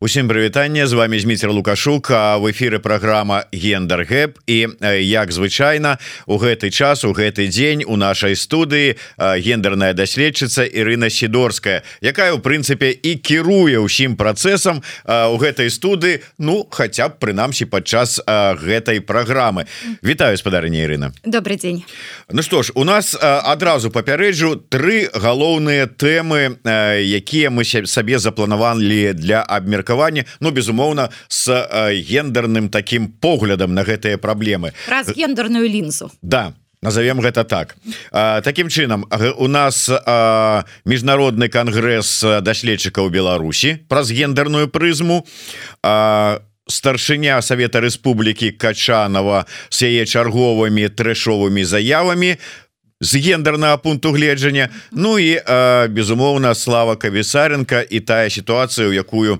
Усім прывітанне з вами Зміцер Лукашук а в эфиры программа гендер гэп і як звычайна у гэты час у гэты дзень у нашай студыі гендерная даследчыца Ірына сидорская якая у прынцыпе і кіруе ўсім працэсам у гэтай студы Ну хотя б прынамсі падчас гэтай праграмы. Вітаю спадарня Ірына. Добрый день. Ну что ж у нас адразу папярэджу тры галоўныя тэмы якія мы сабе запланавалі для абмерка меркаванне Ну безумоўна с гендерным таким поглядам на гэтыя праблемы. Раз гендерную лінзу. Да назовем гэта так. А, таким чынам у нас міжнародны кангрэс даследчыкаў Беларусі праз гендерную прызму. А старшыня Савета Рэспублікі Качанова с яе чарговымі трэшовымі заявамі з гендернага пункту гледжання. Ну і безумоўна слава кавісаренко і тая сітуацыя у якую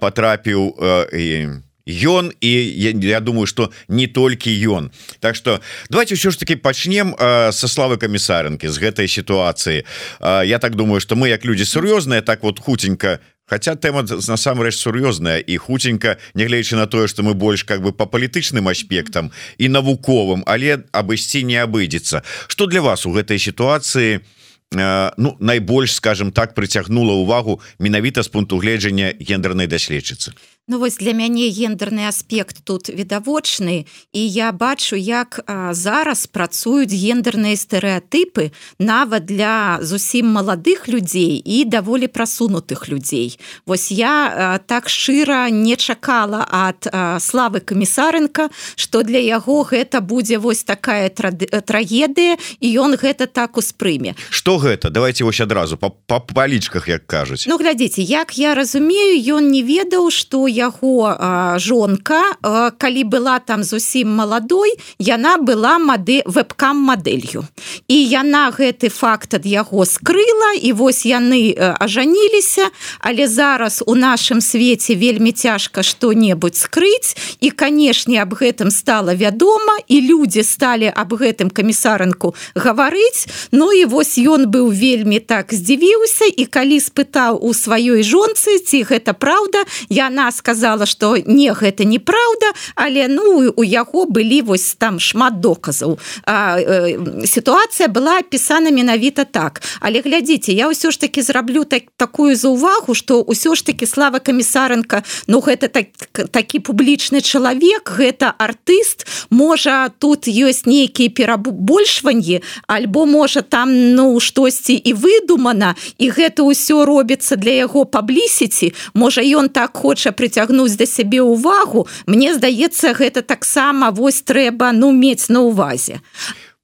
потрапіў і Ён і я, я думаю что не толькі ён Так что давайте ўсё ж таки пачнем со славы камісарынкі з гэтай сітуацыі Я так думаю что мы як людзі сур'ёзныя так вот хутенька хотя тэма насамрэч сур'ёзная і хутенька нягледзячы на тое что мы больш как бы по палітычным аспектам і навуковым але абысці не абыдзецца что для вас у гэтай сітуацыі ну найбольш скажем так прыцягнула увагу менавіта з пункту гледжання гендернай даследчыцы Ну вось для мяне гендерны аспект тут відавочны і я бачу як а, зараз працуюць гендерныя стэеатыпы нават для зусім маладых людзей і даволі прасунутых людзей. Вось я а, так шчыра не чакала ад а, славы камісарынка что для яго гэта будзе вось такая трагедыя і ён гэта так успрыме. Что гэта? Давайте вось адразу по палічках як кажуць. Ну глядзіце як я разумею ён не ведаў что яго жонка калі была там зусім маладой яна была мады вебкам мадэлью. І яна гэты факт ад яго скрыла і вось яны ажаніліся. Але зараз у нашым свеце вельмі цяжка что-небудзь скрыць. І канешне аб гэтым стала вядома і людзі сталі аб гэтым камісарынку гаварыць. Ну і вось ён быў вельмі так здзівіўся і калі спытаў у сваёй жонцы ці гэта праўда яна сказала что не гэта неправда але ну у яго былі вось там шмат доказаў. Э, сітуацыя была опісана менавіта так. Але глядзіце я ўсё ж таки зраблю так такую заўвагу что ўсё ж таки слава камісарынка Ну гэта так такі публічны чалавек гэта артыст можа тут ёсць нейкіе перабольшванні альбо можа там ну штосьці і выдумана і гэта ўсё робіцца для яго паблісіці. Можа ён так хоча прыцягнуць прыцягнуць да сябе ўвагу Мне здаецца гэта таксама вось трэба ну мець на увазе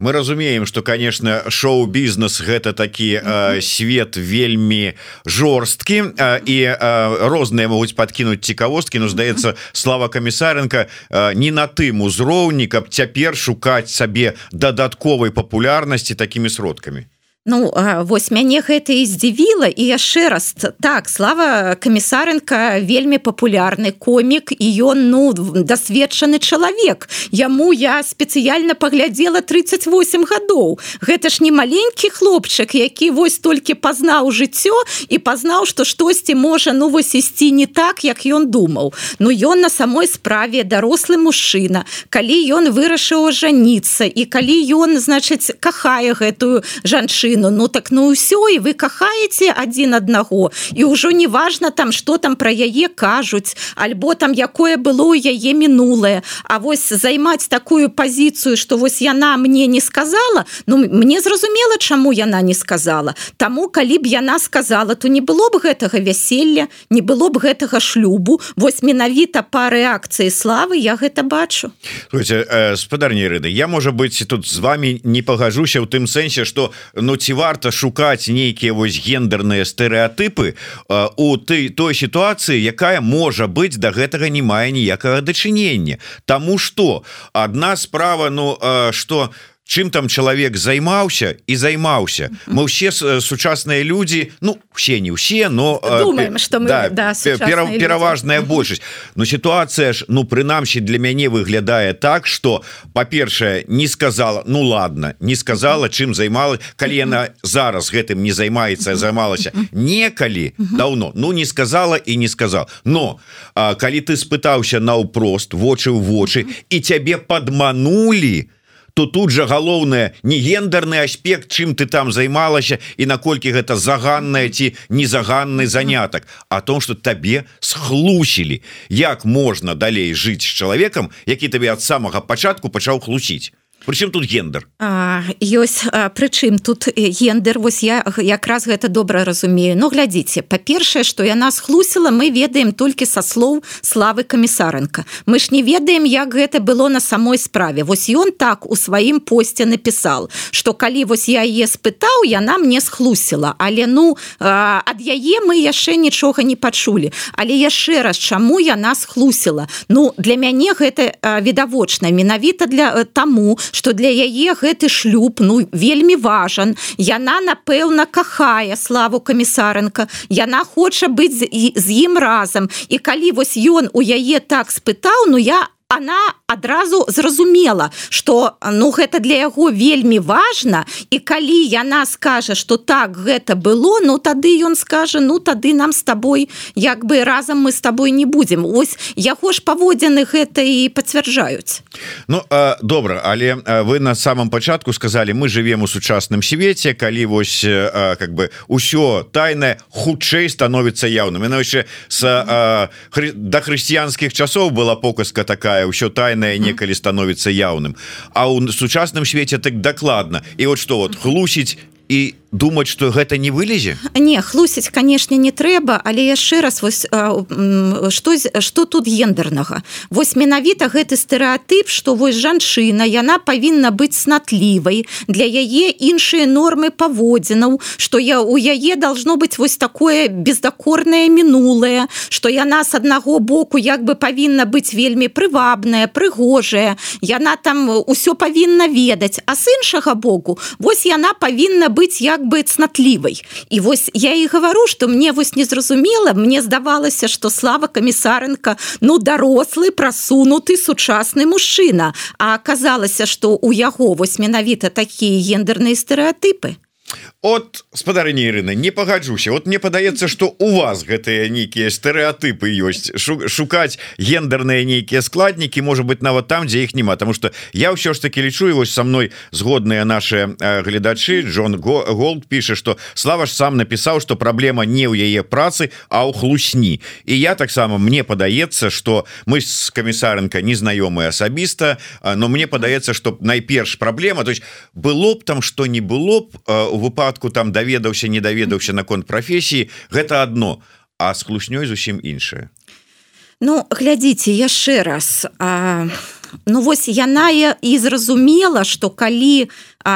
мы разумеем что конечно шоу-бізнес гэта такі э, свет вельмі жорсткі э, і э, розныя могуць подкинуть цікавосткі. Но здаецца слава камісарынка э, не на тым узроўні каб цяпер шукаць сабе дадатковай папулярнасці такими сродками Ну вось мяне гэта і здзівіла і яшчэ раз так слава камісарынка вельмі папулярны комік і ён ну дасведчаны чалавек. Яму я спецыяльна паглядзела 38 гадоў. Гэта ж не маленькі хлопчык які вось толькі пазнаў жыццё і пазнаў што штосьці можа ну вось ісці не так як ён думаў. Ну ён на самой справе дарослы мужчына. Калі ён вырашыў жаніцца і калі ён значыць кахае гэтую жанчыну мужчыну ну так ну ўсё і вы кахаеце адзін аднаго і ўжо неважно там что там про яе кажуць альбо там якое было у яе мінулае А вось займаць такую пазіцыю что вось яна мне не сказала Ну мне зразумела чаму яна не сказала. Таму калі б яна сказала то не было б гэтага вяселля не было б гэтага шлюбу. Вось менавіта по рэакцыі славы я гэта бачу. Э, спадарні рыды я можа быть тут з вами не пагажуся ў тым сэнсе что ну ці ці варта шукаць нейкія вось гендерныя стэеатыпы у ты той сітуацыі якая можа быць до да гэтага не мае ніякага дачынення. Таму что одна справа Ну что чым там чалавек займаўся і займаўся? Мы ўсе сучасныя людзі Ну все не ўсе но Думаем, что мы, да, да, пера, пераважная большасць. Но сітуацыя ж ну прынамсі для мяне выглядае так что па-першае не сказала Ну ладно не сказала чым займала калі яна зараз гэтым не займаецца займалася некалі давно Ну не сказала і не сказал но а, калі ты спытаўся наўпрост вочы ў вочы і цябе падманули то то тут же галоўнае не гендерны аспект чым ты там займалася і наколькі гэта заганная ці незаганны занятак о том что табе схлусілі. Як можна далей жыць з чалавекам які табе ад самага пачатку пачаў хлусіць Прычым тут гендер ёсць прычым тут гендер вось я якраз гэта добра разумею. Но глядзіце па-першае што яна схлусіла мы ведаем толькі са слоў славы камісарынка. Мы ж не ведаем як гэта было на самой справе. Вось ён так у сваім посце напісал что калі вось я е спытаў яна мне схлусіла. Але ну ад яе мы яшчэ нічога не пачулі. Але яшчэ раз чаму яна схлусіла? Ну для мяне гэта відавочна менавіта для таму что для яе гэты шлюб ну вельмі важан. Яна напэўна кахае славу камісарынка. Яна хоча быць з ім разам. І калі вось ён у яе так спытаў ну я она адразу зразумела что ну гэта для яго вельмі важно і калі яна скажа что так гэта было ну тады ён скажа ну тады нам с тобой як бы разам мы с тобой не будем ось яго ж паводзіны гэта і пацвярджаюць. Ну добра але вы на самом пачатку сказали мы живвем у сучасным свеце калі вось как бы ўсё тайное хутчэй становится яўным. Іначе с да хрысціянскіх часоў была показка такая такая ўсё тайное некалі становіцца яўным. А ў сучасным свеце так дакладна. І вот что вот хлусіць і думаць что гэта не вылезе? Не хлусіць канешне не трэба але яшчэ раз вось что что тут гендернага вось менавіта гэты стэеатып что вось жанчына яна павінна быць снатлівай для яе іншыя нормы паводзінаў что я у яе должно быть вось такое бездакорное мінулае что яна с аднаго боку як бы павінна быць вельмі прывабная прыгожая яна там усё павінна ведаць а с іншага боку вось яна павінна быть як як бы цнатлівай і вось я і гавару что мне вось незразумела мне здавалася что слава камісарынка ну дарослы прасунуты сучасны мужчына а аказалася что у яго вось менавіта такія гендерныя стэеатыпы от спадарыні Ірына не пагаджуся. Вот мне падаецца что у вас гэтыя нейкія стэеатыпы ёсць. Шукаць гендерныя нейкія складнікі может быть нават там дзе іх няма. Тому что я ўсё ж таки лічу вось со мной згодныя наши гледачы. Джон голд піша что слава ж сам напісаў что праблема не ў яе працы а ў хлусні. І я таксама мне падаецца что мы с камісарынка незнаёмыя асабіста но мне падаецца что найперш праблема то есть было б там что не было б у выпадку выпадку там даведаўся не даведаўся наконт прафесіі гэта одно а с хлуснёй зусім іншае. Ну глядзіце яшчэ раз а, Ну вось яна і зразумела что калі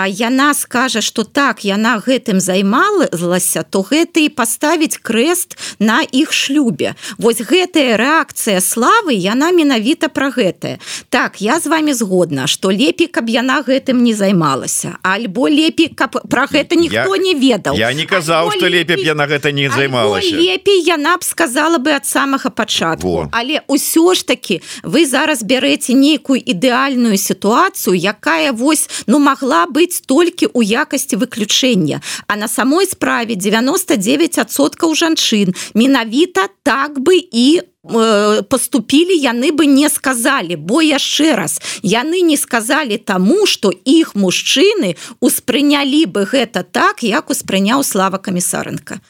яна скажа что так яна гэтым займалася то гэта і паставіць крест на іх шлюбе. Вось гэтая реакцыя славы яна менавіта про гэтае так я з вами згодна что лепей каб яна гэтым не займалася альбо лепей каб про гэта ніхто я, не ведаў. я не казаў что лепей я на гэта не займалася. лепей яна б сказала бы ад самага пачатку. Во. але ўсё ж таки вы зараз бярэце нейкую ідэальную сітуацыю якая вось ну могла быць толькі ў якасці выключэння а на самой справе 99соткаў жанчын менавіта так бы і у э, поступілі яны бы не сказалі бо яшчэ раз. Яны не сказалі таму что іх мужчыны успрынялі бы гэта так як успрыняў слава камісарынка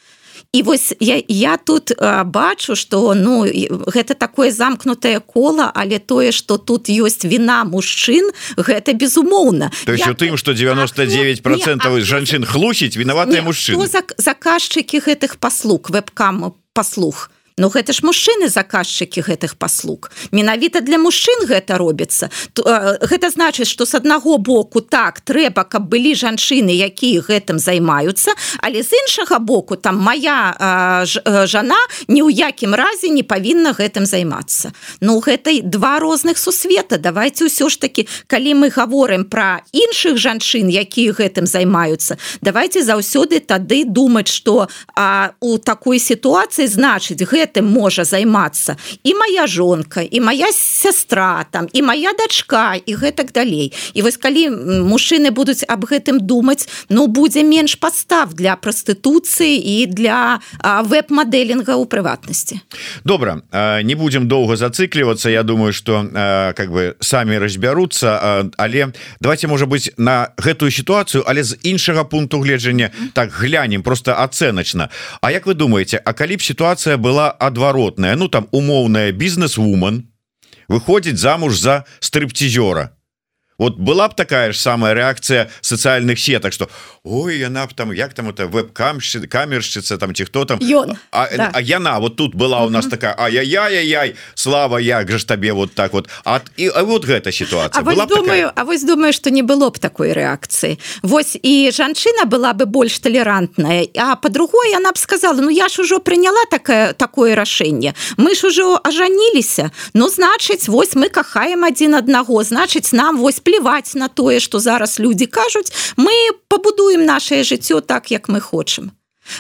і вось я, я тут а, бачу что ну гэта такое замкнутае кола але тое что тут ёсць вина мужчын гэта безумоўна. То есть тым что 99 процентов жанчын хлусіць вінаватыя мужчыны. заказчыкі гэтых паслуг вебкам паслуг Ну гэта ж мужчыны заказчыкі гэтых паслуг. Менавіта для мужчын гэта робіцца. Гэта значыць что с аднаго боку так трэба каб былі жанчыны якія гэтым займаюцца але з іншага боку там моя жана ні ў якім разе не павінна гэтым займацца. Ну гэтай два розных сусвета. Давайте ўсё ж таки калі мы говорим про іншых жанчын якія гэтым займаюцца давайте заўсёды тады думаць что у такой сітуацыі значыць гэта гэтым можа займацца. І моя жонка і моя сястра там і моя дачка і гэтак далей. І вось калі мужчыны будуць аб гэтым думаць ну будзе менш подстав для прастытуцыі і для веб-мадэлінга ў прыватнасці. Добра не будем доўга зацыклівацца. Я думаю что как бы самі разбяруцца але давайте можа быть на гэтую сітуацыю але з іншага пункту гледжання так глянем просто ацэначна. А як вы думаете А калі б сітуацыя была адваротная Ну там умоўная бізнес-вумен выходзіць замуж за стрыпцізёра вот была б такая ж самая реакция социальных сеток что Ой яна б там як там это веб-камщи камерщица там ці хто там? Ён, а, да. а яна вот тут была у нас такая ай-яй-яй-яй слава як же ж табе вот так вот от і а вот гэта ситуация. А вось думаю такая... А вось думаю что не было б такой реакции? Вось і жанчына была бы больш толерантная а по-другой она б сказала Ну я ж ужо приняла такое такое рашэнне мы ж ужо ажаніліся Ну значыць вось мы кахаем один аднаго значыць нам вось плеваць на тое что зараз люди кажуць мы пабудуем наше жыццё так як мы хочам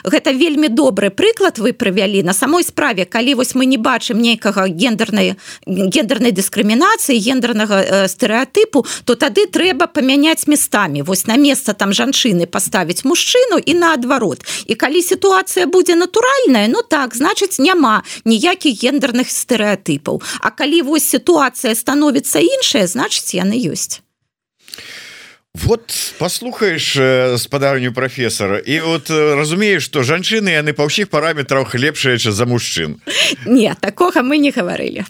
Гэта вельмі добры прыклад вы правялі на самой справе калі вось мы не бачым нейкага гендернай гендернай дыскрымінацыі гендернага э, стэеатыпу то тады трэба памяняць местамі. Вось на месца там жанчыны паставіць мужчыну і наадварот. І калі сітуацыя будзе натуральная ну так значыць няма ніякіх гендерных стэеатыпаў А калі вось сітуацыя становіцца іншая значыць яны ёсць вот послухаешь спадарню профессора і вот разумееш что жанчыны яны па ўсіх параметрах лепшыя за мужчын не такога мы не гаварылі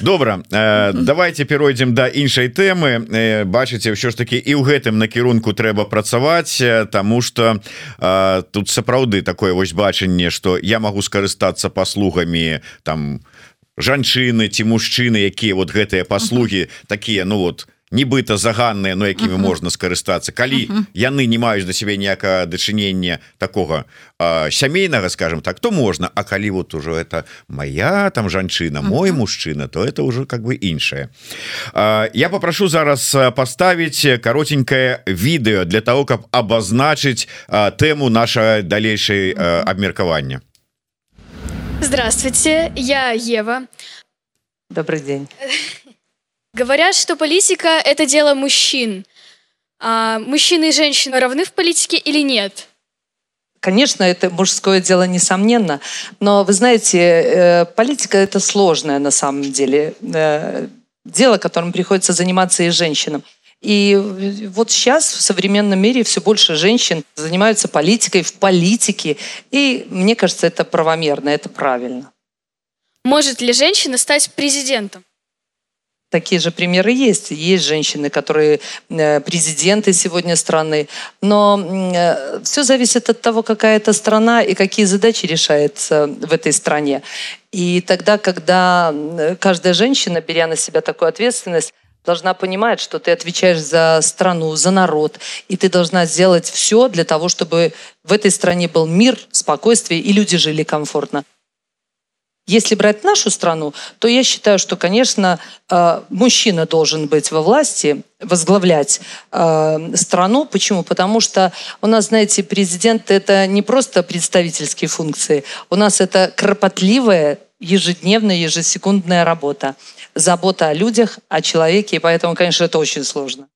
добра э, давайте перайдзем до да іншай тэмы э, бачыце ўсё ж таки і ў гэтым накірунку трэба працаваць тому что э, тут сапраўды такое вось бачанне что я могу скарыстацца паслугамі там жанчыны ці мужчыны якія вот гэтыя паслуги такія ну вот у нібыта заганныя но якімі uh -huh. можна скарыстацца. Калі uh -huh. яны не маюць да сябе ніякага дачынення такого сямейнага скажем так то можна. А калі вот ужо это моя там жанчына мой uh -huh. мужчына то это уже как бы іншае. Я попрошу зараз поставить каротенькое відэо для того каб обозначыць тэму наша далейшай абмеркавання здравствуйте я Ева. Добрый день Говорят, что политика – это дело мужчин. А мужчины и женщины равны в политике или нет? Конечно, это мужское дело, несомненно. Но, вы знаете, э, политика – это сложное на самом деле э, дело, которым приходится заниматься и женщинам. И вот сейчас в современном мире все больше женщин занимаются политикой в политике. И мне кажется, это правомерно, это правильно. Может ли женщина стать президентом? Такие же примеры есть. Есть женщины, которые э, президенты сегодня страны. Но э, все зависит от того, какая это страна и какие задачи решаются в этой стране. И тогда, когда каждая женщина, беря на себя такую ответственность, должна понимать, что ты отвечаешь за страну, за народ, и ты должна сделать все для того, чтобы в этой стране был мир, спокойствие, и люди жили комфортно. Если брать нашу страну, то я считаю, что, конечно, э, мужчина должен быть во власти, возглавлять э, страну. Почему? Потому что у нас, знаете, президент – это не просто представительские функции. У нас это кропотливая, ежедневная, ежесекундная работа. Забота о людях, о человеке. И поэтому, конечно, это очень сложно.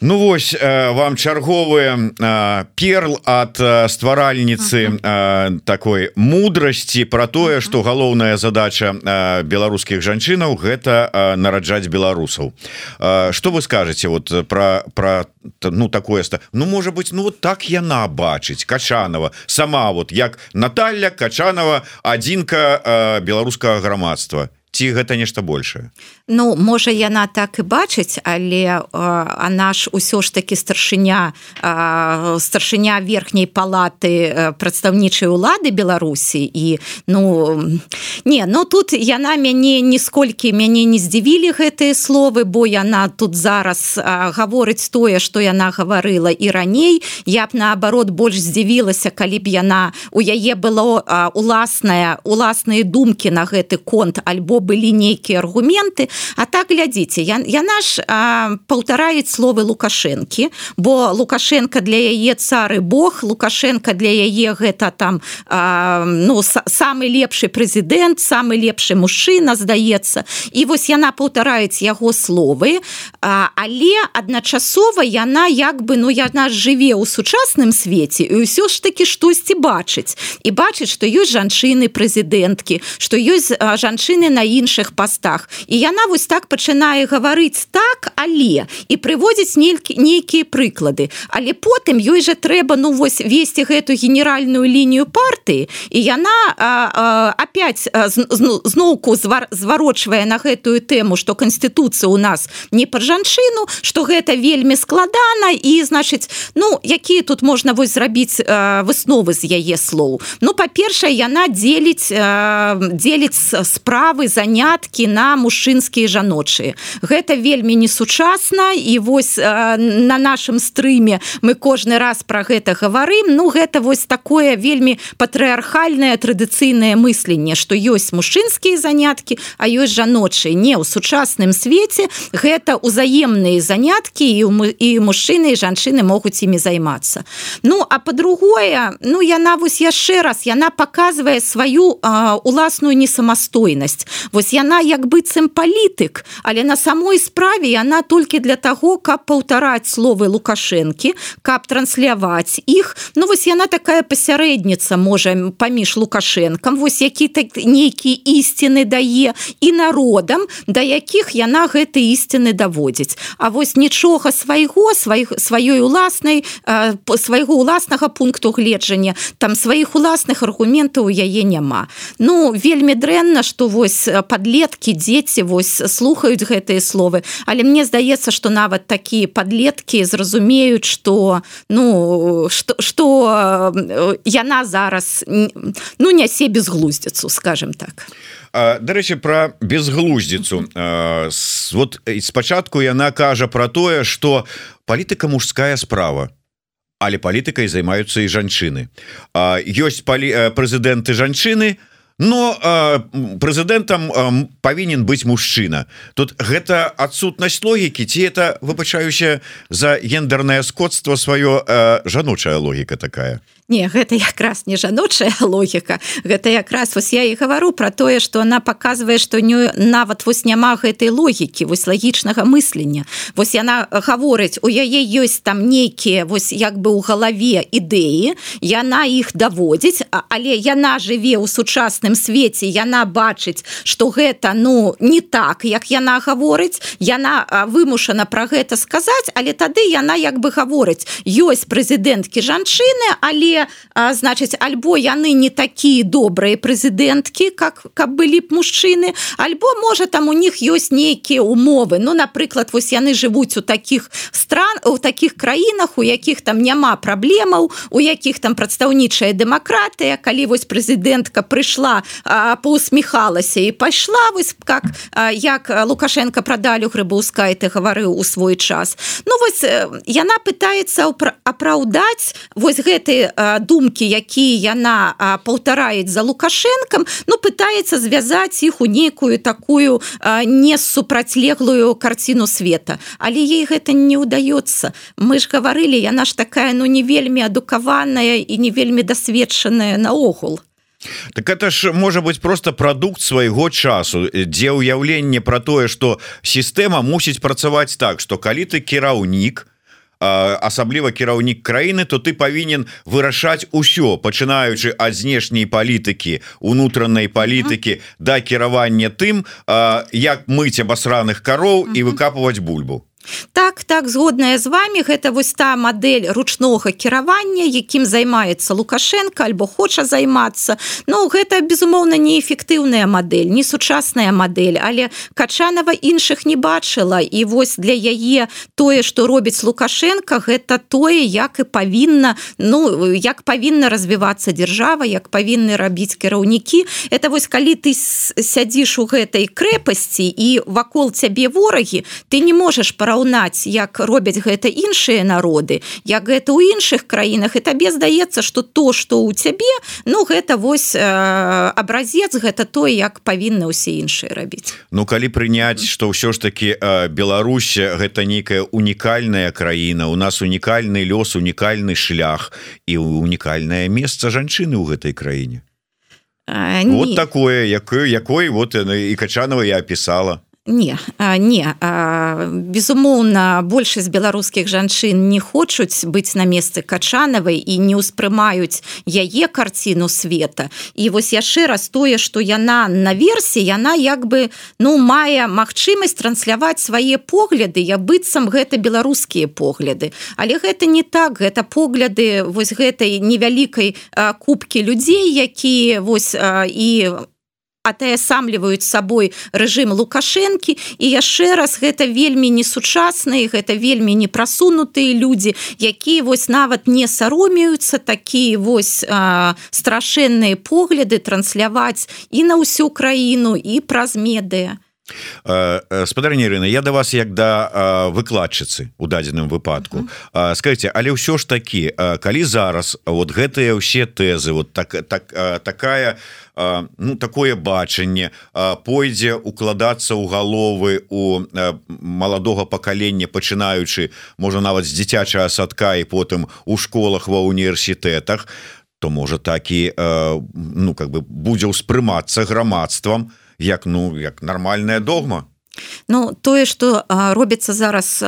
Ну вось э, вам чарговы э, перл ад э, стваральніцы -huh. такой мудрасці про тое что галоўная задача беларускіх жанчынаў гэта нараджаць беларусаў. Что вы скажете вот про про ну такое ну можа быть ну вот так яна бачыць качанова сама вот як Наталья качанова адзінка беларускага грамадства. Ці гэта нешта большее Ну можа яна так і бачыць але а наш усё ж таки старшыня старшыня верхняй палаты прадстаўнічай улады Беларусі. І ну не но ну, тут яна мяне ніколькі мяне не здзівілі гэтыя словы бо яна тут зараз гаворыць тое что яна гаварыла і раней. Я б наоборот больш здзівілася калі б яна у яе было уласная уласныя думкі на гэты конт альбо былі нейкія аргументы а так глядзіце я, яна ж паўтараюць словы лукашэнкі бо лукашенко для яе цары Бог лукашенко для яе гэта там а, ну самы лепшы прэзідэнт самы лепшы мужчына здаецца. І вось яна паўтараюць яго словы а, але адначасова яна як бы ну яна жыве ў сучасным свеце і ўсё ж таки штосьці бачыць. І бачыць што ёсць жанчыны прэзідэнткі што ёсць жанчыны на іншых пастах. І яна вось так пачынае гаварыць так але і прыводзіць нелькі нейкія прыклады. Але потым ёй жа трэба ну вось весці гэту генеральную лінію партыі і яна а, а, опять зноўку зварочвае на гэтую тэму что канституцыя у нас не пад жанчыну что гэта вельмі складана і значыць ну якія тут можна вось зрабіць высновы з яе слоў. Ну па-першае яна дзеліць дзеліць справы заняткі на мужчынскія жаночыя. Гэта вельмі несучасна і вось на нашым стрыме мы кожны раз про гэта гаварым. Ну гэта вось такое вельмі патрыархальнае традыцыйнае мысленне что ёсць мужчынскія заняткі а ёсць жаночыя. Не ў сучасным свеце гэта ўзаемныя заняткі і і мужчыны і жанчыны могуць імі займацца. Ну а по-другое ну яна вось яшчэ раз яна показывае сваю а, уласную несамастойнасць. Вось яна як быццам палітык але на самой справе яна толькі для того каб паўтараць словы лукашэнкі каб трансляваць іх. Ну вось яна такая пасярэдніца можа паміж лукашэнкам вось які так нейкі ісціны дае і народам да якіх яна гэты ісціны даводзіць. А вось нічога свайго сваіх сваёй уласнай свайго уласнага пункту гледжання там сваіх уласных аргументаў яе няма. Ну вельмі дрэнна что вось подлеткі дзеці вось слухаюць гэтыя словы. Але мне здаецца что нават такія подлеткі зразумеюць что ну что что яна зараз ну нясе безглуздзіцу скажем так. Дарэчы про безглуздзіцу. Вот спачатку яна кажа про тое что палітыка мужская справа але палітыкай займаюцца і жанчыны. Ёсць палі прэзідэнты жанчыны но прэзідэнтам павінен быць мужчына тут гэта адсутнасць логікі ці это выбачаюся за гендернае скотство сваё жаночая логіка такая не гэта якраз не жаночая логіка. Гэта якраз вось я і гавару про тое что она показывае что не нават вось няма гэтай логікі вось лагічнага мыслення. Вось яна гаворыць у яе ёсць там нейкія вось як бы у галаве ідэі яна іх даводзіць але яна жыве ў сучасным свеце яна бачыць что гэта ну не так як яна гаворыць. Яна вымушана про гэта сказаць але тады яна як бы гаворыць. Ёсць прэзідэнткі жанчыны але а, значыць альбо яны не такія добрыя прэзідэнткі как каб былі б мужчыны альбо можа там у них ёсць нейкія умовы. Ну напрыклад вось яны жывуць у таких стран у таких краінах у якіх там няма праблемаў у якіх там прадстаўнічая дэмакратыя калі вось прэзідэнтка прыйшла поусміхалася і пайшла вось как як лукашенко прадалю грыбаўска ты гаварыў у свой час. Ну вось яна пытается апраўдаць вось гэты а, думкі якія яна паўтараюць за лукашэнкам ну пытаецца звязаць іх у нейкую такую не супрацьлеглую карціну света. Але ей гэта не ўдаецца мы ж гаварылі яна ж такая ну не вельмі адукаваная і не вельмі дасведчаная наогул. Так это ж можа быть просто прадукт свайго часу. Дзе ўяўленне про тое что сістэма мусіць працаваць так что калі ты кіраўнік то асабліва кіраўнік краіны то ты павінен вырашаць усё пачынаючы ад знешняй палітыкі унутранай палітыкі да кіравання тым як мыць абасраных кароў і выкапываць бульбу так так згодная з вами гэта вось та модель ручнога кіравання якім займаецца лукашенко альбо хоча займацца. Ну гэта безумоўна неэфектыўная модель не сучасная модель але качанова іншых не бачыла. І вось для яе тое что робіць лукашенко гэта тое як і павінна ну як павінна развівацца держава як павінны рабіць кіраўнікі. Это вось калі ты сядзіш у гэтай крэпасці і вакол цябе ворагі ты не можаш параўнаць параўнаць як робяць гэта іншыя народы як гэта ў іншых краінах і табе здаецца что то что у цябе ну гэта вось э, абразец гэта то як павінны ўсе іншыя рабіць. Ну калі прыняць что ўсё ж таки э, Беларусь гэта нейкая унікальная краіна у нас унікальны лёс унікальны шлях і унікальнае месца жанчыны ў гэтай краіне. А, вот такое якой якой вот і качанова я опісала не не безумоўна большасць беларускіх жанчын не хочуць быць на месцы качанавай і не ўспрымаюць яе карціну света. І вось яшчэ раз тое что яна на версе яна як бы ну мае магчымасць трансляваць свае погляды я быццам гэта беларускія погляды. Але гэта не так гэта погляды вось гэтай невялікай кубкі людзей якія вось і атаясамліваюць сабой рэжым лукашэнкі. І яшчэ раз гэта вельмі несучасныя гэта вельмі непрасунутыя людзі якія вось нават не саромеюцца такія вось а, страшэнныя погляды трансляваць і на ўсю краіну і праз медыя спадарня Ірына я да вас як да выкладчыцы у дадзеным выпадку. Uh -huh. скажите але ўсё ж такі калі зараз вот гэтыя ўсе тэзы вот так так такая ну такое бачанне пойдзе укладацца ў галовы у маладога пакалення пачынаючы можа нават з дзіцячага садка і потым у школах ва універсітэтах то можа такі ну как бы будзе ўспрымацца грамадствам то як ну як нармальная догма Ну тое что робіцца зараз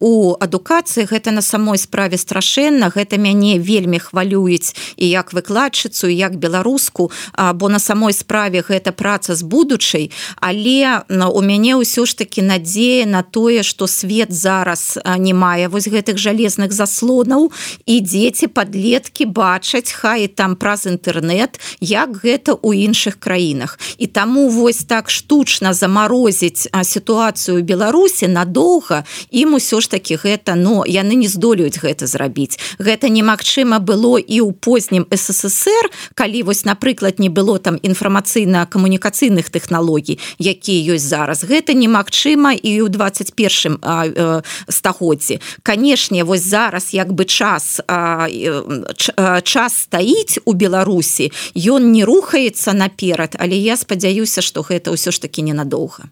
у адукацыі гэта на самой справе страшэнна гэта мяне вельмі хвалююць і як выкладчыцу як беларуску бо на самой справе гэта праца з будучай але у мяне ўсё ж таки надзея на тое что свет зараз не мае вось гэтых жалезных заслонаў і дзеці подлеткі бачаць хай там праз інтэрнет як гэта у іншых краінах. І таму вось так штучна замару замарозіць сітуацыю беларусі надоўга ім усё ж таки гэта но яны не здолеюць гэта зрабіць. Гэта немагчыма было і ў познім ссср калі вось напрыклад не было там інфармацыйна-камунікацыйных тэхналогій якія ёсць зараз. Гэта немагчыма і ў 21 э, стагоддзі. Канешне вось зараз як бы час а, час стаіць у беларусі ён не рухаецца наперад але я спадзяюся что гэта ўсё ж таки ненадоўга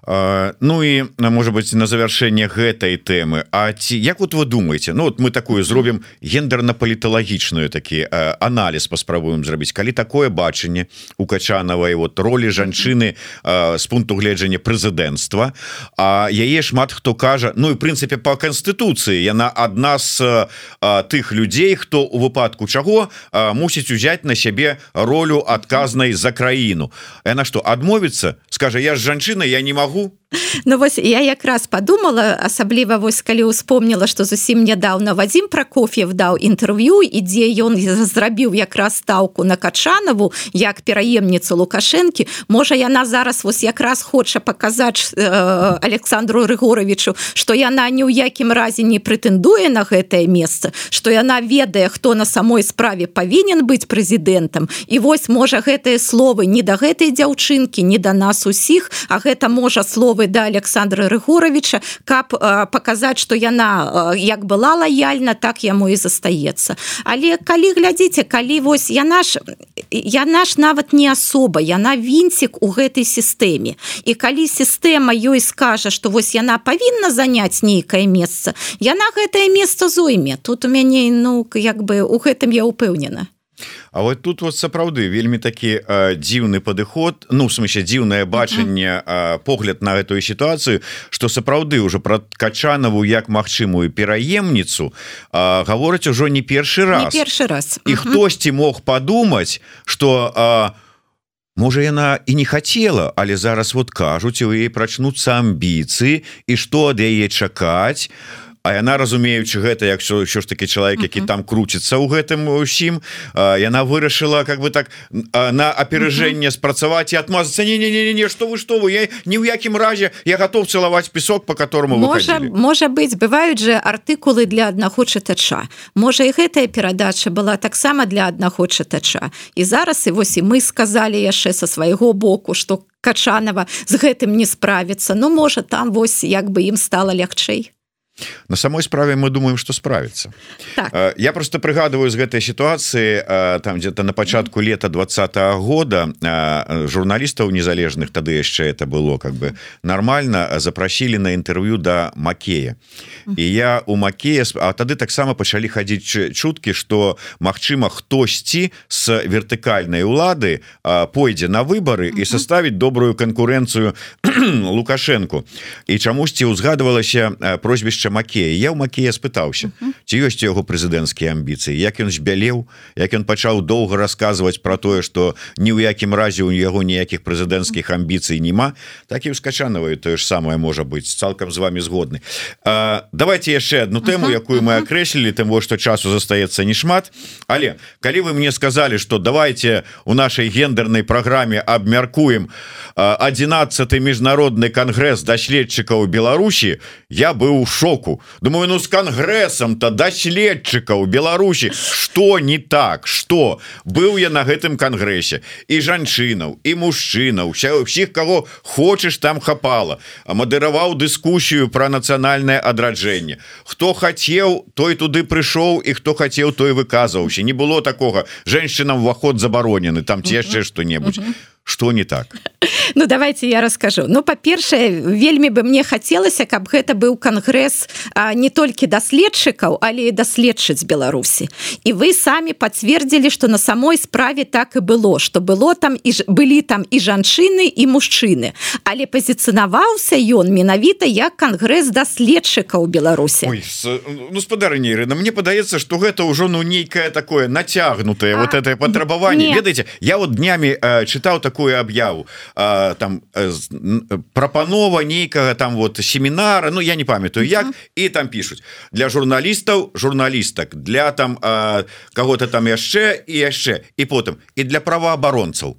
Ну і может быть на завершэнне гэтай тэмы. А ці як вот вы думаете Ну вот мы такую зробім гендерна-паліталагічную такі аналіз паспрабуем зрабіць. Калі такое бачанне у качанавай вот ролі жанчыны з пункту гледжання прэзідэнцтва А яе шмат хто кажа Ну і прынцыпе по канстытуцыі. Яна адна з тых людзей хто у выпадку чаго мусіць узяць на сябе ролю адказнай за краіну. Яна что адмовіцца? Скажа я ж жанчына я не могу Ну вось я якраз подумала асабліва вось калі успомніла что зусім нядаўна Вадзім прокоф'ев даў інтэрв'ю і дзе ён зрабіў якраз стаўку на качанаву як пераемніцу лукашэнкі можа яна зараз вось якраз хоча паказаць э, Александру рыгоровичу что яна ні ў якім разе не прэтэндуе на гэтае месца что яна ведае хто на самой справе павінен быць прэзідэнтам і вось можа гэтыя словы не да гэтай дзяўчынкі не да нас усіх а гэта можа словы да Александра рыгоровича каб паказаць что яна як была лаяльна так яму і застаецца. Але калі глядзіце калі вось яна ж яна ж нават не асоба яна вінцік у гэтай сістэме. І калі сістэма ёй скажа что вось яна павінна заняць нейкае месца яна гэтае месца зойме. Тут у мяне ну як бы у гэтым я упэўнена А вот тут вот сапраўды вельмі такі дзіўны падыход Ну смысле дзіўнае бачанне погляд на эту сітуацыю что сапраўды уже про качанаву як магчымую пераемніцу гавораць ужо не першы раз. не першы раз. І хтосьці мог подумать что Можа яна і не хацела але зараз вот кажуць у яе прачнуцца амбіцыі і што ад яе чакаць А яна разумеючы гэта якщо що ж таки чалавек які там круціцца ў гэтым усім яна вырашыла как бы так на апережэнне спрацаваць і адмазацца. Не не не не что вы что вы? Я ні ў якім разе я готов цалаваць песок по которому можа можа быть бываюць же артыкулы для аднаго чытача. Можа і гэтая перадача была таксама для аднаго чытача. І зараз і вось і мы сказали яшчэ со свайго боку что качанова з гэтым не справіцца. Ну можа там вось як бы ім стало лягчэй на самой справе мы думаем что справится. Так. я просто прыгадываю з гэтай ситуации там где-то на початку лета двадцатого года журналістаў незалежных тады яшчэ это было как бы нормально запросили на інтерв'ю до да макея і я у макея А тады таксама пачалі хадзіць чуткі что Мачыма хтосьці с вертыкальной улады пойдзе на выборы і составить добрую конкуренцию лукашенко. І чамусьці узгадывалася прозвішча Макея. Я ў Макея спытаўся ці ёсць яго прэзідэнцкія амбіцыі як ён збялеў як ён пачаў доўга расказваць про тое что ні ў якім разе у яго ніякіх прэзідэнцкіх амбіцый няма. Так і скачанаваю тое ж самае можа быть цалкам з вами згодны. А, давайте яшчэ одну тэму якую мы акрэслілі тым во что часу застаецца не шмат але калі вы мне сказали что давайте у нашай гендернай праграме абмяркуем 11 міжнародны кангрэс даследчыкаў Беларусі я быў у боку. Думаю ну с конгрессом то даследчыка у Беларусі. Что не так? Что был я на гэтым конгрессе і жанчынаў і мужчына уся усіх кого хочешь там хапала. Мадыраваў дыскусію про нацыянальное адраджэнне. Хто хотел той туды прыйшоў і хто хотел той выказваўся. Не было такого женщинам уваход забаронены там ці яшчэ что-небудзь что не так? Ну давайте я расскажу. Ну па-першае вельмі бы мне хацелася каб гэта быў кангрэс не толькі даследчыкаў але і даследчыць Беларусі. І вы самі пацвердзілі что на самой справе так і было что было там і ж былі там і жанчыны і мужчыны. Але пазіцынаваўся ён менавіта як кангрэс даследчыкаў Беларусі. Ну спадарні Ірына мне падаецца что гэта ўжо ну нейкае такое нацягнутае вот это патрабаванне. ведаеце я вот днямі э, чытаў такую аб'яву там э, прапанова нейкага там вот семінара Ну я не памятаю як і там пишутць для журналістаў журналістак для там кого-то там яшчэ і яшчэ і потым і для праваабаронцаў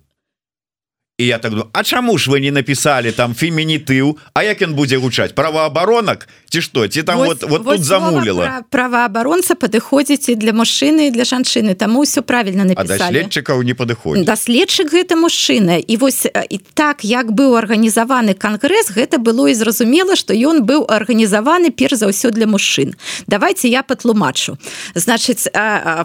і я так думаю А чаму ж вы не написали там фемінітыў А як ён будзе гучаць? Праваабаронак ці что ці там вот, вот, вот тут замуліла. праваабаронца падыходзіць і для мужчыны для жанчыны таму все правильно даследчыкаў не падыходзіць даследчык гэта мужчына і вось і так як быў арганізаваны кангрэс гэта было і зразумела что ён быў арганізаваны перш за ўсё для мужчын. Давайте я патлумачу. Значыць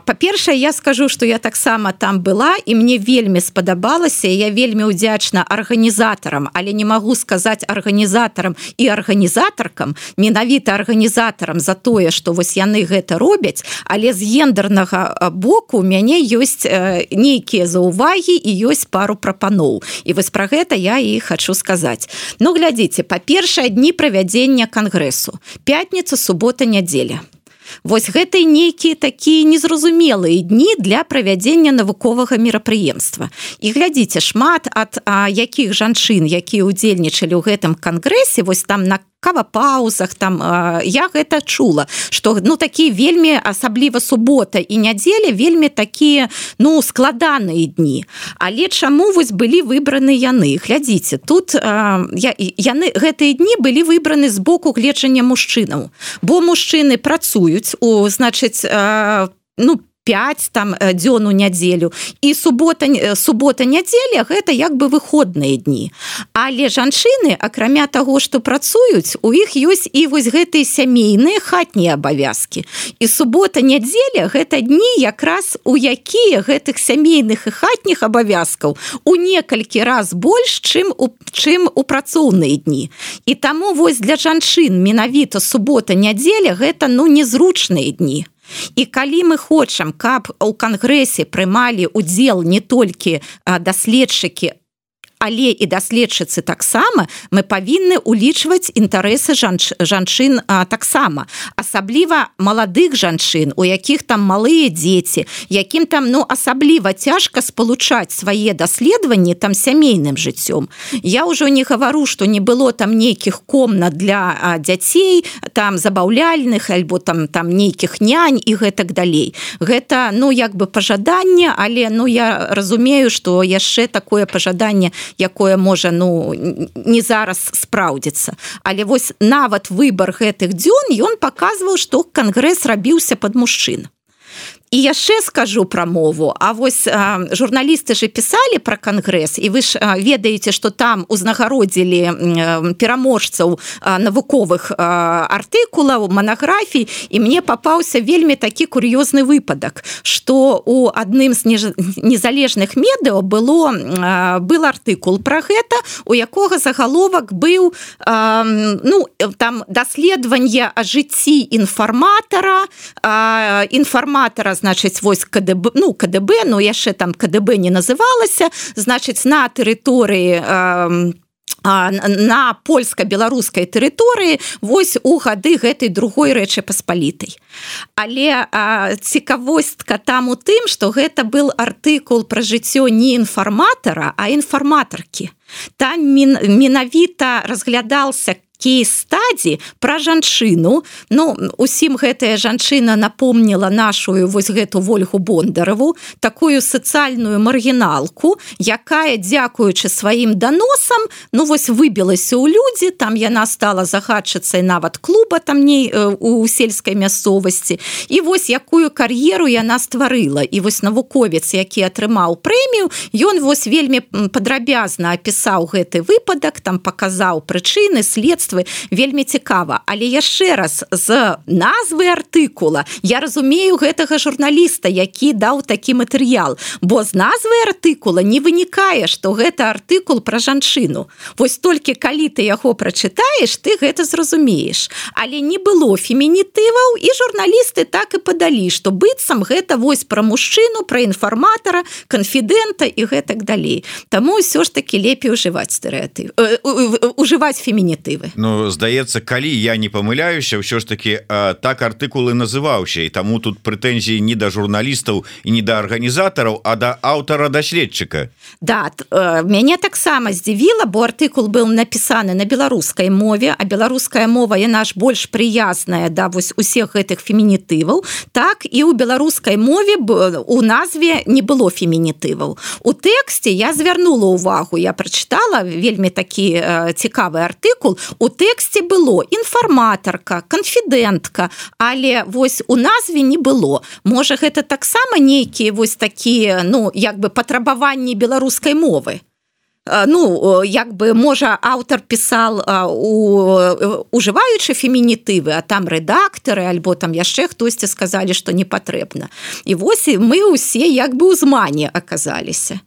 па-першае я скажу что я таксама там была і мне вельмі спадабалася я вельмі удзячна арганізатарам але не магу сказаць арганізатарам і арганізатаркам менавіта арганізатарам за тое что вось яны гэта робяць але з гендернага боку у мяне ёсць нейкія заўвагі і ёсць пару прапаноў. І вось пра гэта я і хочу сказаць. Ну глядзіце па-першае дні правядзення кангрэсу. Пятніца субота нядзеля. Вось гэтай нейкія такія незразумелыя дні для правядзення навуковага мерапрыемства. І глядзіце шмат ад а, якіх жанчын, якія ўдзельнічалі ў гэтым кангрэсе, вось там на кавапаузах там я гэта чула что ну такие вельмі асабліва субота і нядзеля вельмі такія ну складаныя дні. Але чаму вось былі выбраны яны? Глядзіце тут я яны гэтыя дні былі выбраны з боку гледжання мужчынаў. Бо мужчыны працуюць у значыць ну по 5 там э, дзён у нядзелю і субота э, субота нядзеля гэта як бы выходныя дні але жанчыны акрамя таго што працуюць у іх ёсць і вось гэтыя сямейныя хатнія абавязкі. І субота нядзеля гэта дні якраз у якія гэтых сямейных і хатніх абавязкаў у некалькі раз больш чым у чым у працоўныя дні. І таму вось для жанчын менавіта субота нядзеля гэта ну незручныя дні І калі мы хочам, каб у кангрэсе прымалі удзел не толькі даследчыкі але і даследчыцы таксама мы павінны улічваць інтарэсы жанч жанчын таксама асабліва маладых жанчын у якіх там малыя дзеці якім там ну асабліва цяжка спалучаць свае даследаванні там сямейным жыццём. Я ўжо не гавару что не было там нейкіх комнат для дзяцей там забаўляльных альбо там там нейкіх нянь і гэтак далей. Гэта ну як бы пажаданне але ну я разумею что яшчэ такое пажаданне якое можа ну не зараз спраўдзіцца. Але вось нават выбор гэтых дзён ён показываў что кангрэс рабіўся под мужчын і яшчэ скажу пра мову. А вось журналісты же писали про кангрэс і вы ж ведаеце что там узнагародзілі пераможцаў навуковых артыкулаў монографій і мне попаўся вельмі такі кур'ёзны выпадак что у адным з незалежных медыа было был артыкул про гэта у якога загаловак быў ну там даследаванне о жыцці інфарматара інфарматара значыць вось КДБ ну КДБ но яшчэ там КДБ не называлася значыць на тэрыторыі э, на польска-беларускай тэрыторыі вось у гады гэтай другой рэчы паспалітай але цікавостка там у тым что гэта был артыкул пра жыццё не інфарматара а інфарматаркі. Там менавіта разглядался кейс-стадзі пра жанчыну. Ну усім гэтая жанчына напомніла нашу вось гэту ольгу бондарову такую сацыяльную маргіналку якая дзякуючы сваім даносам ну вось выбілася ў людзі там яна стала загадчыцай нават клуба там не у сельскай мясцовасці. І вось якую кар'еру яна стварыла. І вось навуковец які атрымаў прэмію ён вось вельмі падрабязна апісаў гэты выпадак там паказаў прычыны следства мастацтвы. Вельмі цікава. Але яшчэ раз з назвы артыкула я разумею гэтага журналіста які даў такі матэрыял. Бо з назвы артыкула не вынікае что гэта артыкул пра жанчыну. Вось толькі калі ты яго прачытаеш ты гэта зразумееш. Але не было фемінітываў і журналісты так і падалі что быццам гэта вось пра мужчыну пра інфарматара канфідэнта і гэтак далей. Таму ўсё ж таки лепей ужываць стэрэты ужываць фемінітывы Ну здаецца калі я не памыляюся ўсё ж таки так артыкулы называўся. І таму тут прэтэнзіі не да журналістаў і не да арганізатараў а да аўтара даследчыка. Да э, мяне таксама здзівіла бо артыкул быў напісаны на беларускай мове а беларуская мова яна ж больш прыязная да вось усіх гэтых фемінітываў так і ў беларускай мове у назве не было фемінітываў. У тэксце я звярнула увагу я прачытала вельмі такі э, цікавы артыкул. У у тэксце было інфарматарка канфідэнтка але вось у назве не было. Можа гэта таксама нейкія вось такія ну як бы патрабаванні беларускай мовы? Ну як бы можа аўтар пісал у ужываючы фемінітывы а там рэдактары альбо там яшчэ хтосьці сказалі што не патрэбна. І вось мы ўсе як бы ў змане аказаліся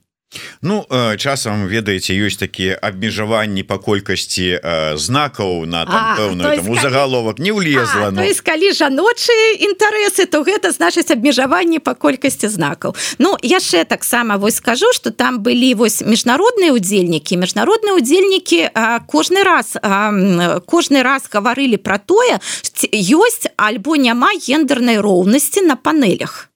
Ну э, часам ведаеце ёсць такія абмежаванні па колькасці э, знакаў на пэўную загаловак не ўлезла ну. калі жаночыя інтарэсы то гэта значыць абмежаванні па колькасці знакаў. Ну яшчэ таксама вось скажу что там былі вось міжнародныя удзельнікі міжнародныя удзельнікі кожны раз кожны раз гаварылі пра тое ёсць альбо няма гендернай роўнасці на панелях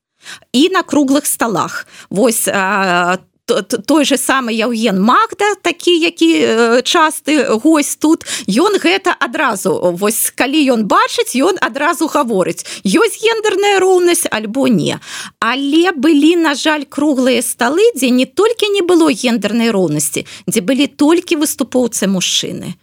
і на круглых сталах. Вось там той же самы Яўген Магда такі які часты гось тут. Ён гэта адразу вось калі ён бачыць ён адразу гаворыць ёсць гендерная роўнасць альбо не. Але былі на жаль круглыя сталы дзе не толькі не было гендернай роўнасці дзе былі толькі выступоўцы мужчыны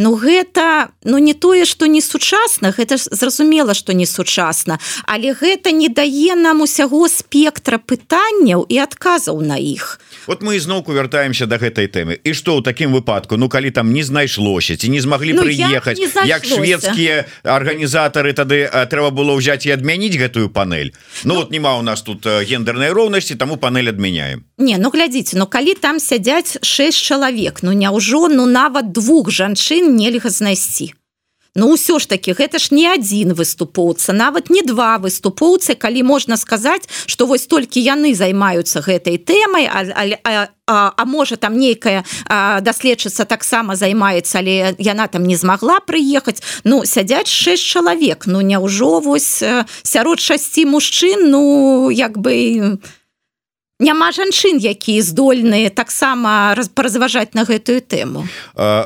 Ну гэта ну не тое что не сучасна гэта ж зразумела что не сучасна але гэта не дае нам усяго спектра пытанняў і адказаў на іх. Вот мы ізноўку вяртаемся до гэтай тэмы. І что ў такім выпадку? Ну калі там не знайшлося ці не змаглі ну, прыехаць як шведскія арганізатары тады трэба было ўзяць і адмяніць гэтую панель Ну, ну вот няма у нас тут гендернай роўнасці таму панель адмяняем. Не ну глядзіце Ну калі там сядзяць 6 чалавек Ну няўжо ну нават двух жанчын нельга знайсці. Ну ўсё ж таки гэта ж не адзін выступоўца нават не два выступоўцы калі можна сказаць что вось толькі яны займаюцца гэтай тэмай а, а, а, а, а можа там нейкая даследчыца таксама займаецца але яна там не змагла прыехаць. Ну сядзяць шесть чалавек. Ну няўжо вось сярод шасці мужчын ну як бы няма жанчын якія здольныя таксама разважаць на гэтую тэму.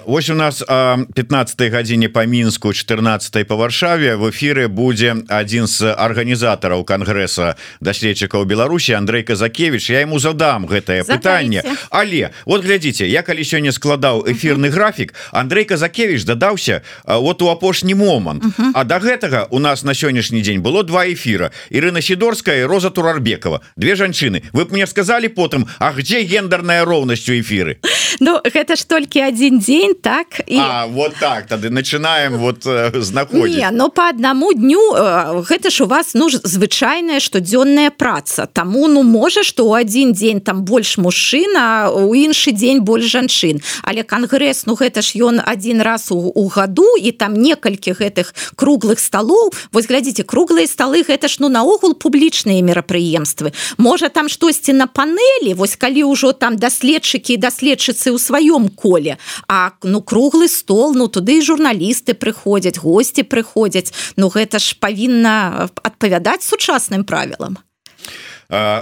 Вось у нас 15 гадзіне по мінску 14 по варшаве в эфиры будзе адзін з арганізатараў конгресса даследчыкаў Беларусі Андрей казакевич я ему задам гэтае пытанне. Але вот глядзіце я калі сёння складаў эфирны графік Андрей казакевич дадаўся вот у апошні момант. А до гэтага у нас на сённяшні дзень было два эфира Ірына сидорская Роза турарбекова. Две жанчыны. Вы мне мне сказали потым А где гендерная роўнасць у эфиры Ну гэта ж толькі один дзень так і а, вот так тады начинаем вот э, знаходить. Но по одному дню э, гэта ж у вас ну звычайная штодзённая праца. Тому ну можа что у один дзень там больш мужчына у іншы дзень больш жанчын але конгресс ну гэта ж ён один раз у, у году і там некалькі гэтых круглых столов. Вось глядзіце круглые столы гэта ж ну наогул публічныя мерапрыемствы можа там штосьці на панелі вось калі ўжо там даследчыкі даследчыцы ў сваём коле А ну круглы стол ну туды і журналісты прыходзяць гости прыходзяць. Ну гэта ж павінна адпавядаць сучасным правілам.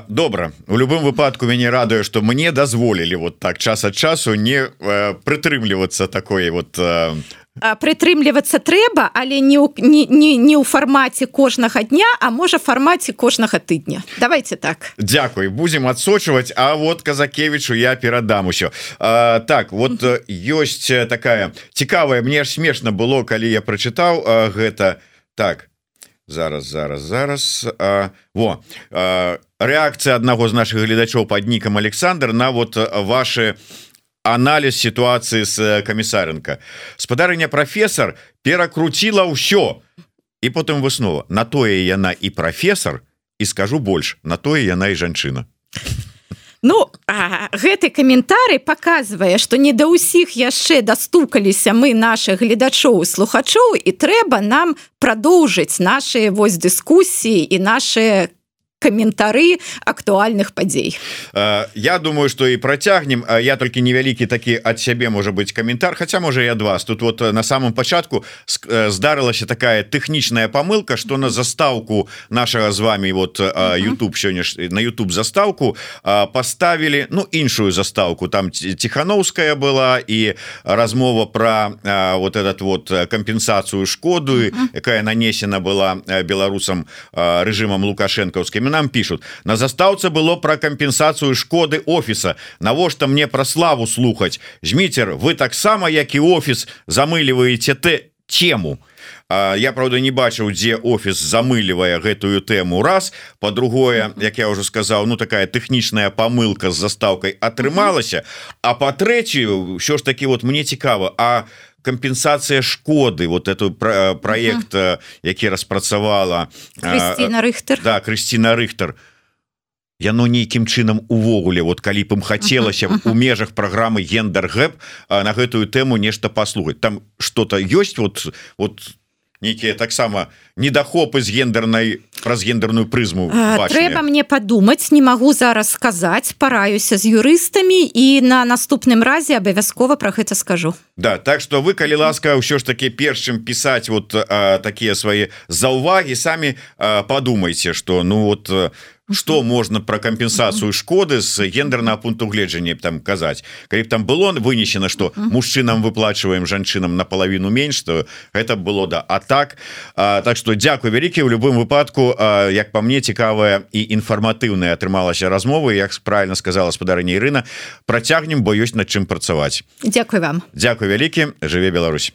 Добра. У любым выпадку мяне радуе что мне дазволілі вот так час ад часу не прытрымлівацца такой вот прытрымлівацца трэба але не ў, не, не, не ў фармаце кожнага дня а можа фармаце кожнага тыдня давайте так. Дякуй будем адсочваць А вот казакевичу я перадам усё а, так вот ёсць такая цікавая. Мне ж смешна было калі я прачытаў гэта. Так. Зараз зараз зараз. А, во. Реакцыя аднаго з наших гледачоў под нікам Александр на вот ваши анализ ситуации с э, камісарынка спадарыня профессор перакруціла ўсё і потым выснова на тое яна і профессор і скажу больш на тое яна і жанчына Ну а, гэты каментары показвае что не да ўсіх яшчэ дастукаліся мы наших гледачоў слухачоў і трэба нам продолжыць наши вось дыскусіі і наши каментары актуальных падзей э, Я думаю что і працягнем я толькі невялікі такі ад сябе можа быть каментар Хаця можа я вас тут вот на самом пачатку э, здарылася такая тэхнічная помылка что на заставку нашага з вами вот YouTube сёння на YouTube заставку поставили ну іншую заставку. Там тихохановская была і размова про вот этот вот кампенсацыю шкоду якая нанесена была беларусам режимам лукашэнкаўскімі нам пишут. На застаўцы было про кампенсацыю шкоды офіса навошта мне про славу слухаць жмітер вы таксама як і офіс замыліваеце ты тему. Я правда не бачыў дзе офіс замылівае гэтую тэму раз. По-другое як я уже сказал ну такая тэхнічная помылка з застаўкай атрымалася а по-трэцюю що ж таки вот мне цікава а у кампенсацыя шкоды вот эту про проект uh -huh. які распрацавала рыхтер да Крысціна рыхтер яно нейкім чынам увогуле вот калі б ім хацелася uh -huh. у межах праграмы гендер гэп на гэтую тэму нешта паслухаць там что-то ёсць вот вот нейкія таксама недахопы з гендернай праз гендерную прызму трэба мне падумаць не магу зараз сказаць параюся з юрыстамі і на наступным разе абавязкова про гэта скажу. Да так что вы калі ласка ўсё ж таки першым пісаць вот а, такія свае заўвагі самі подумайте что ну вот что можна про кампенсацыю шкоды з гендернага пункту гледжання там казаць калі б там было вынесена что мужчынам выплачиваем жанчынам наполовину менш то это было да. А так а, так что дзякую вялікі в любым выпадку а, як по мне цікавая і інфарматыўная атрымалася размовы як правильно сказала спадарня Ірына працягнем бо ёсць над чым працаваць Дякую вам. Дякую вялікі жыве Беларусь